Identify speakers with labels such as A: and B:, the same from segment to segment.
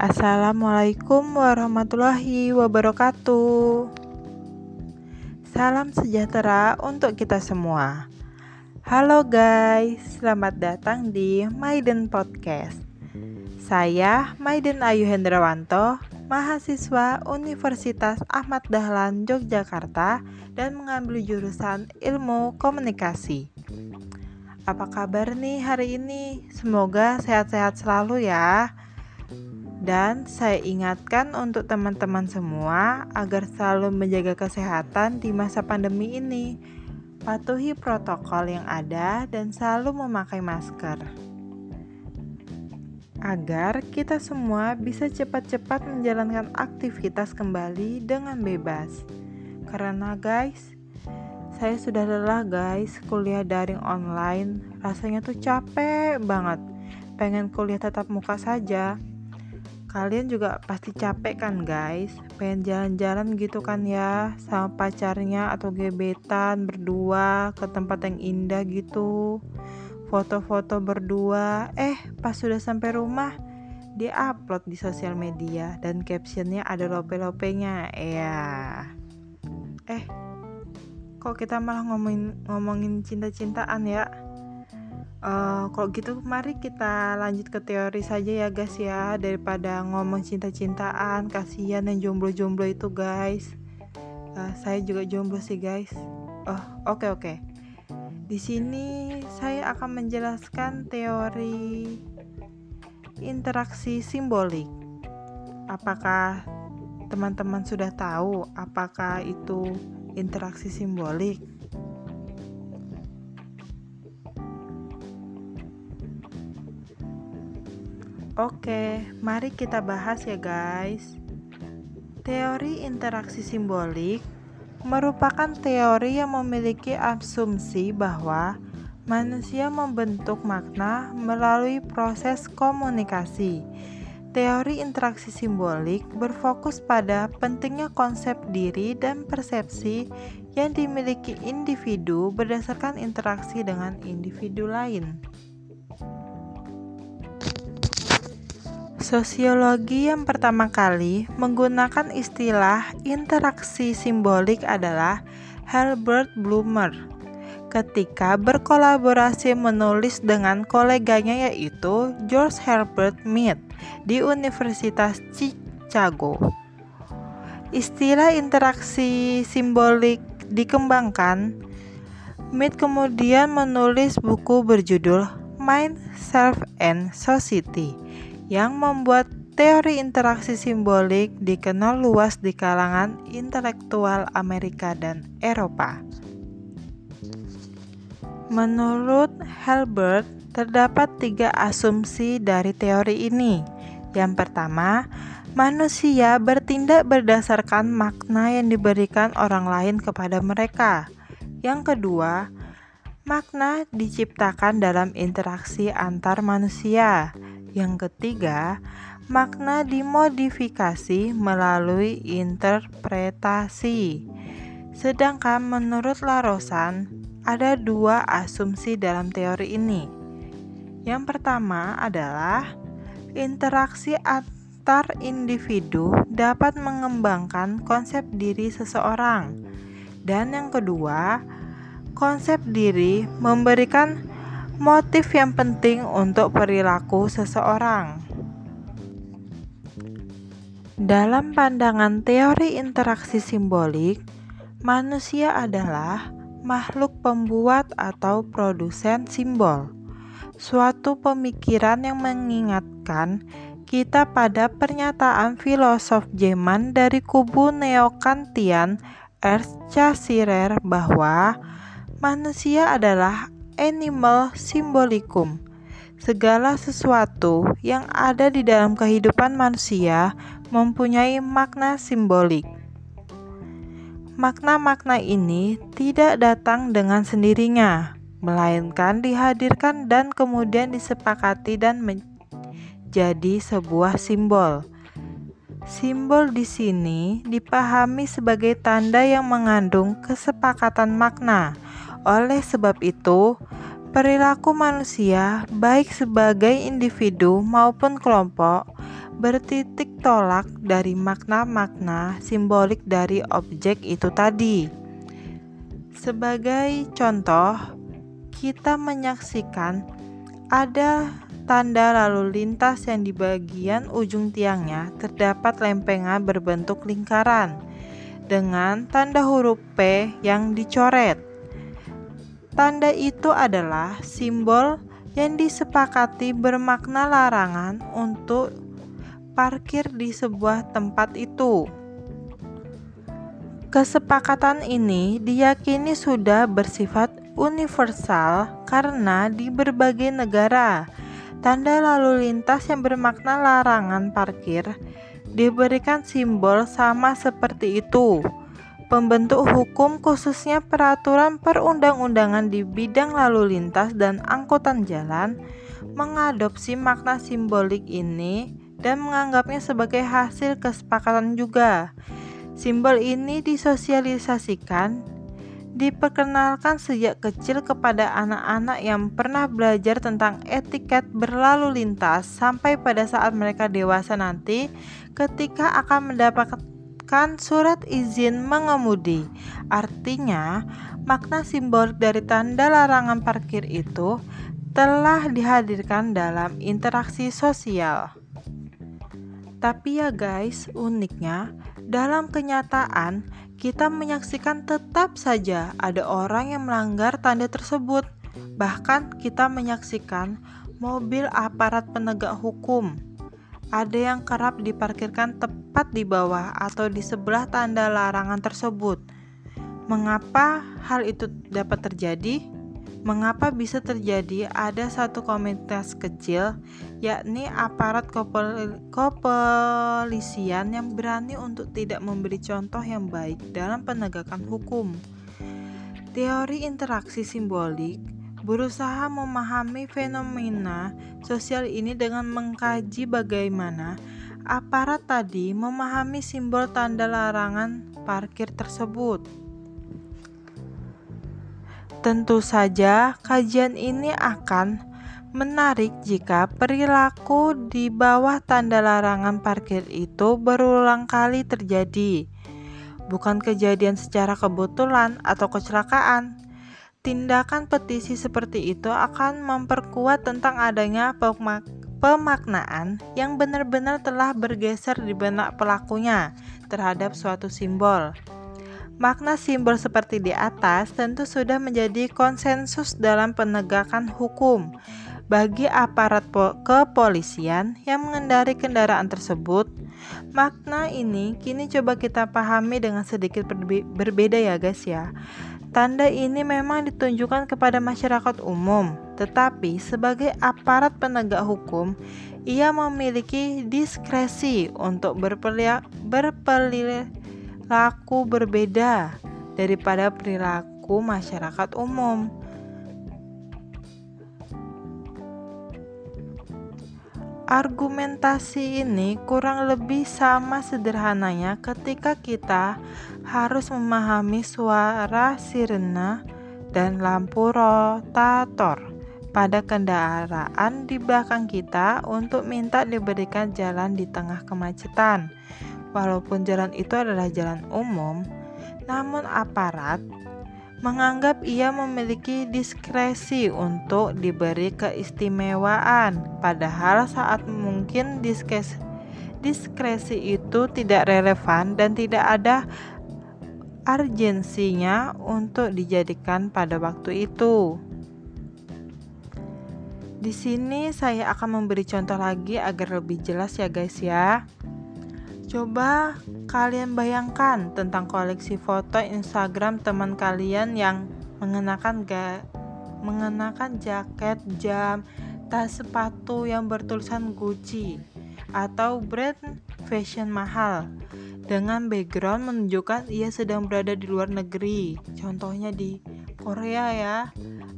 A: Assalamualaikum warahmatullahi wabarakatuh. Salam sejahtera untuk kita semua. Halo guys, selamat datang di Maiden Podcast. Saya Maiden Ayu Hendrawanto, mahasiswa Universitas Ahmad Dahlan Yogyakarta dan mengambil jurusan Ilmu Komunikasi. Apa kabar nih hari ini? Semoga sehat-sehat selalu ya. Dan saya ingatkan untuk teman-teman semua agar selalu menjaga kesehatan di masa pandemi ini. Patuhi protokol yang ada dan selalu memakai masker. Agar kita semua bisa cepat-cepat menjalankan aktivitas kembali dengan bebas. Karena guys, saya sudah lelah guys kuliah daring online. Rasanya tuh capek banget. Pengen kuliah tatap muka saja. Kalian juga pasti capek kan guys? Pengen jalan-jalan gitu kan ya Sama pacarnya atau gebetan berdua ke tempat yang indah gitu. Foto-foto berdua. Eh pas sudah sampai rumah Dia upload di sosial media Dan captionnya ada lope-lopenya. Ya Eh Kok kita malah ngomongin, ngomongin cinta-cintaan ya Uh, kalau gitu mari kita lanjut ke teori saja ya guys ya. Daripada ngomong cinta-cintaan kasihan yang jomblo-jomblo itu guys. Uh, saya juga jomblo sih guys. Oh oke okay, oke. Okay. di sini saya akan menjelaskan teori interaksi simbolik. Apakah teman-teman sudah tahu apakah itu interaksi simbolik Oke, mari kita bahas ya guys. Teori interaksi simbolik merupakan teori yang memiliki asumsi bahwa manusia membentuk makna melalui proses komunikasi. Teori interaksi simbolik berfokus pada pentingnya konsep diri dan persepsi yang dimiliki individu berdasarkan interaksi dengan individu lain. Sosiologi yang pertama kali menggunakan istilah interaksi simbolik adalah Herbert Blumer ketika berkolaborasi menulis dengan koleganya yaitu George Herbert Mead di Universitas Chicago. Istilah interaksi simbolik dikembangkan. Mead kemudian menulis buku berjudul Mind, Self, and Society yang membuat teori interaksi simbolik dikenal luas di kalangan intelektual Amerika dan Eropa. Menurut Hilbert, terdapat tiga asumsi dari teori ini. Yang pertama, manusia bertindak berdasarkan makna yang diberikan orang lain kepada mereka. Yang kedua, makna diciptakan dalam interaksi antar manusia. Yang ketiga, makna dimodifikasi melalui interpretasi. Sedangkan menurut Larosan, ada dua asumsi dalam teori ini. Yang pertama adalah interaksi antar individu dapat mengembangkan konsep diri seseorang. Dan yang kedua, konsep diri memberikan motif yang penting untuk perilaku seseorang. Dalam pandangan teori interaksi simbolik, manusia adalah makhluk pembuat atau produsen simbol. Suatu pemikiran yang mengingatkan kita pada pernyataan filosof Jerman dari kubu neo-Kantian Ernst Cassirer bahwa manusia adalah animal simbolicum. Segala sesuatu yang ada di dalam kehidupan manusia mempunyai makna simbolik. Makna-makna ini tidak datang dengan sendirinya, melainkan dihadirkan dan kemudian disepakati dan menjadi sebuah simbol. Simbol di sini dipahami sebagai tanda yang mengandung kesepakatan makna oleh sebab itu, perilaku manusia, baik sebagai individu maupun kelompok, bertitik tolak dari makna-makna simbolik dari objek itu tadi. Sebagai contoh, kita menyaksikan ada tanda lalu lintas yang di bagian ujung tiangnya terdapat lempengan berbentuk lingkaran dengan tanda huruf P yang dicoret. Tanda itu adalah simbol yang disepakati bermakna larangan untuk parkir di sebuah tempat itu. Kesepakatan ini diyakini sudah bersifat universal karena di berbagai negara, tanda lalu lintas yang bermakna larangan parkir diberikan simbol sama seperti itu. Pembentuk hukum khususnya peraturan perundang-undangan di bidang lalu lintas dan angkutan jalan mengadopsi makna simbolik ini dan menganggapnya sebagai hasil kesepakatan juga. Simbol ini disosialisasikan, diperkenalkan sejak kecil kepada anak-anak yang pernah belajar tentang etiket berlalu lintas sampai pada saat mereka dewasa nanti ketika akan surat izin mengemudi. Artinya, makna simbolik dari tanda larangan parkir itu telah dihadirkan dalam interaksi sosial. Tapi ya guys, uniknya dalam kenyataan kita menyaksikan tetap saja ada orang yang melanggar tanda tersebut. Bahkan kita menyaksikan mobil aparat penegak hukum. Ada yang kerap diparkirkan tepat di bawah atau di sebelah tanda larangan tersebut. Mengapa hal itu dapat terjadi? Mengapa bisa terjadi ada satu komunitas kecil, yakni aparat kepolisian yang berani untuk tidak memberi contoh yang baik dalam penegakan hukum? Teori interaksi simbolik berusaha memahami fenomena sosial ini dengan mengkaji bagaimana aparat tadi memahami simbol tanda larangan parkir tersebut. Tentu saja, kajian ini akan menarik jika perilaku di bawah tanda larangan parkir itu berulang kali terjadi, bukan kejadian secara kebetulan atau kecelakaan. Tindakan petisi seperti itu akan memperkuat tentang adanya pemaknaan yang benar-benar telah bergeser di benak pelakunya terhadap suatu simbol. Makna simbol seperti di atas tentu sudah menjadi konsensus dalam penegakan hukum bagi aparat kepolisian yang mengendari kendaraan tersebut. Makna ini kini coba kita pahami dengan sedikit berbeda ya guys ya. Tanda ini memang ditunjukkan kepada masyarakat umum, tetapi sebagai aparat penegak hukum, ia memiliki diskresi untuk berperilaku perilaku berbeda daripada perilaku masyarakat umum. Argumentasi ini kurang lebih sama sederhananya ketika kita harus memahami suara sirena dan lampu rotator pada kendaraan di belakang kita untuk minta diberikan jalan di tengah kemacetan. Walaupun jalan itu adalah jalan umum, namun aparat menganggap ia memiliki diskresi untuk diberi keistimewaan, padahal saat mungkin diskresi, diskresi itu tidak relevan dan tidak ada urgensinya untuk dijadikan pada waktu itu. Di sini saya akan memberi contoh lagi agar lebih jelas ya guys ya. Coba kalian bayangkan tentang koleksi foto Instagram teman kalian yang mengenakan ga, mengenakan jaket, jam, tas sepatu yang bertulisan Gucci atau brand fashion mahal dengan background menunjukkan ia sedang berada di luar negeri. Contohnya di Korea ya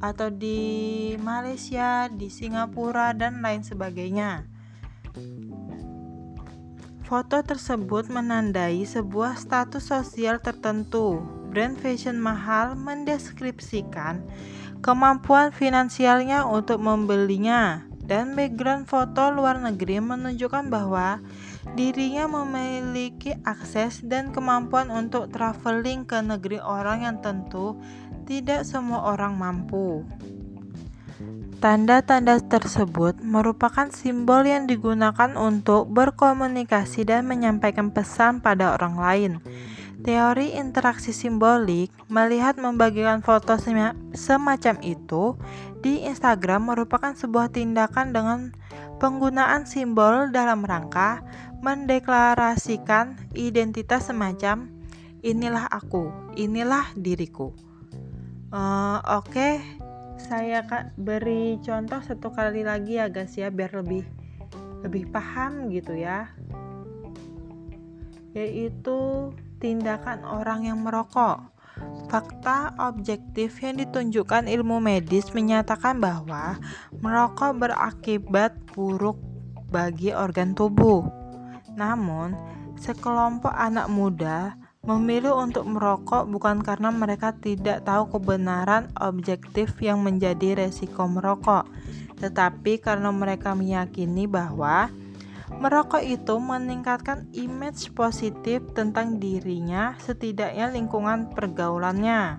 A: atau di Malaysia, di Singapura dan lain sebagainya. Foto tersebut menandai sebuah status sosial tertentu. Brand fashion mahal mendeskripsikan kemampuan finansialnya untuk membelinya. dan background foto luar negeri menunjukkan bahwa dirinya memiliki akses dan kemampuan untuk traveling ke negeri orang yang tentu tidak semua orang mampu. Tanda-tanda tersebut merupakan simbol yang digunakan untuk berkomunikasi dan menyampaikan pesan pada orang lain. Teori interaksi simbolik melihat membagikan foto semacam itu di Instagram merupakan sebuah tindakan dengan penggunaan simbol dalam rangka mendeklarasikan identitas semacam inilah aku, inilah diriku. Uh, Oke, okay. saya beri contoh satu kali lagi ya guys ya biar lebih lebih paham gitu ya. Yaitu tindakan orang yang merokok. Fakta objektif yang ditunjukkan ilmu medis menyatakan bahwa merokok berakibat buruk bagi organ tubuh. Namun, sekelompok anak muda memilih untuk merokok bukan karena mereka tidak tahu kebenaran objektif yang menjadi resiko merokok, tetapi karena mereka meyakini bahwa Merokok itu meningkatkan image positif tentang dirinya, setidaknya lingkungan pergaulannya.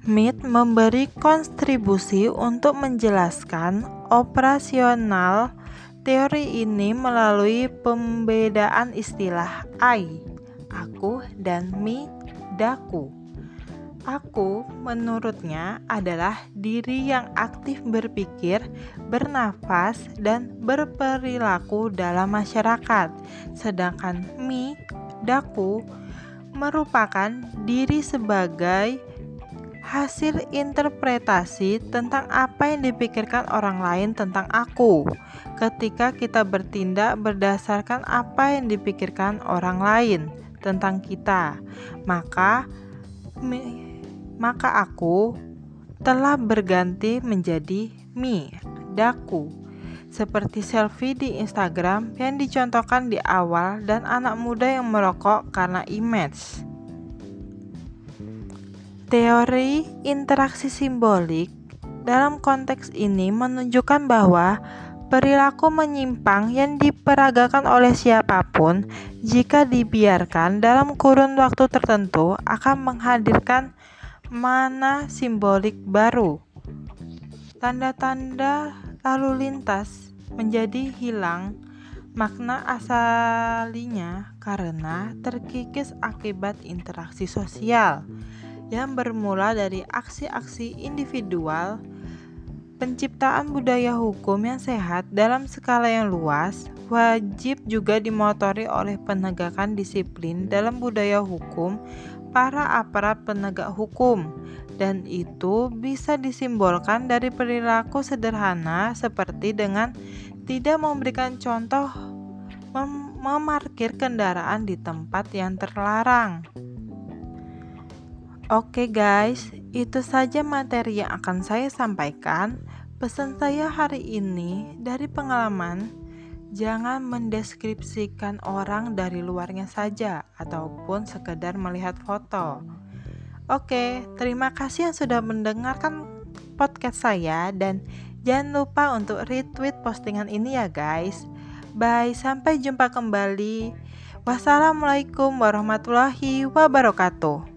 A: MIT memberi kontribusi untuk menjelaskan operasional teori ini melalui pembedaan istilah I, aku, dan me, daku. Aku, menurutnya, adalah diri yang aktif berpikir, bernafas, dan berperilaku dalam masyarakat. Sedangkan mi, daku, merupakan diri sebagai hasil interpretasi tentang apa yang dipikirkan orang lain tentang aku. Ketika kita bertindak berdasarkan apa yang dipikirkan orang lain tentang kita, maka maka aku telah berganti menjadi mi, daku. Seperti selfie di Instagram yang dicontohkan di awal dan anak muda yang merokok karena image. Teori interaksi simbolik dalam konteks ini menunjukkan bahwa perilaku menyimpang yang diperagakan oleh siapa pun jika dibiarkan dalam kurun waktu tertentu akan menghadirkan mana simbolik baru. Tanda-tanda lalu lintas menjadi hilang makna asalinya karena terkikis akibat interaksi sosial yang bermula dari aksi-aksi individual penciptaan budaya hukum yang sehat dalam skala yang luas wajib juga dimotori oleh penegakan disiplin dalam budaya hukum para aparat penegak hukum, dan itu bisa disimbolkan dari perilaku sederhana seperti dengan tidak memberikan contoh mem memarkir kendaraan di tempat yang terlarang. Oke guys, itu saja materi yang akan saya sampaikan. Pesan saya hari ini dari pengalaman Jangan mendeskripsikan orang dari luarnya saja ataupun sekedar melihat foto. Oke, terima kasih yang sudah mendengarkan podcast saya dan jangan lupa untuk retweet postingan ini ya guys. Bye, sampai jumpa kembali. Wassalamualaikum warahmatullahi wabarakatuh.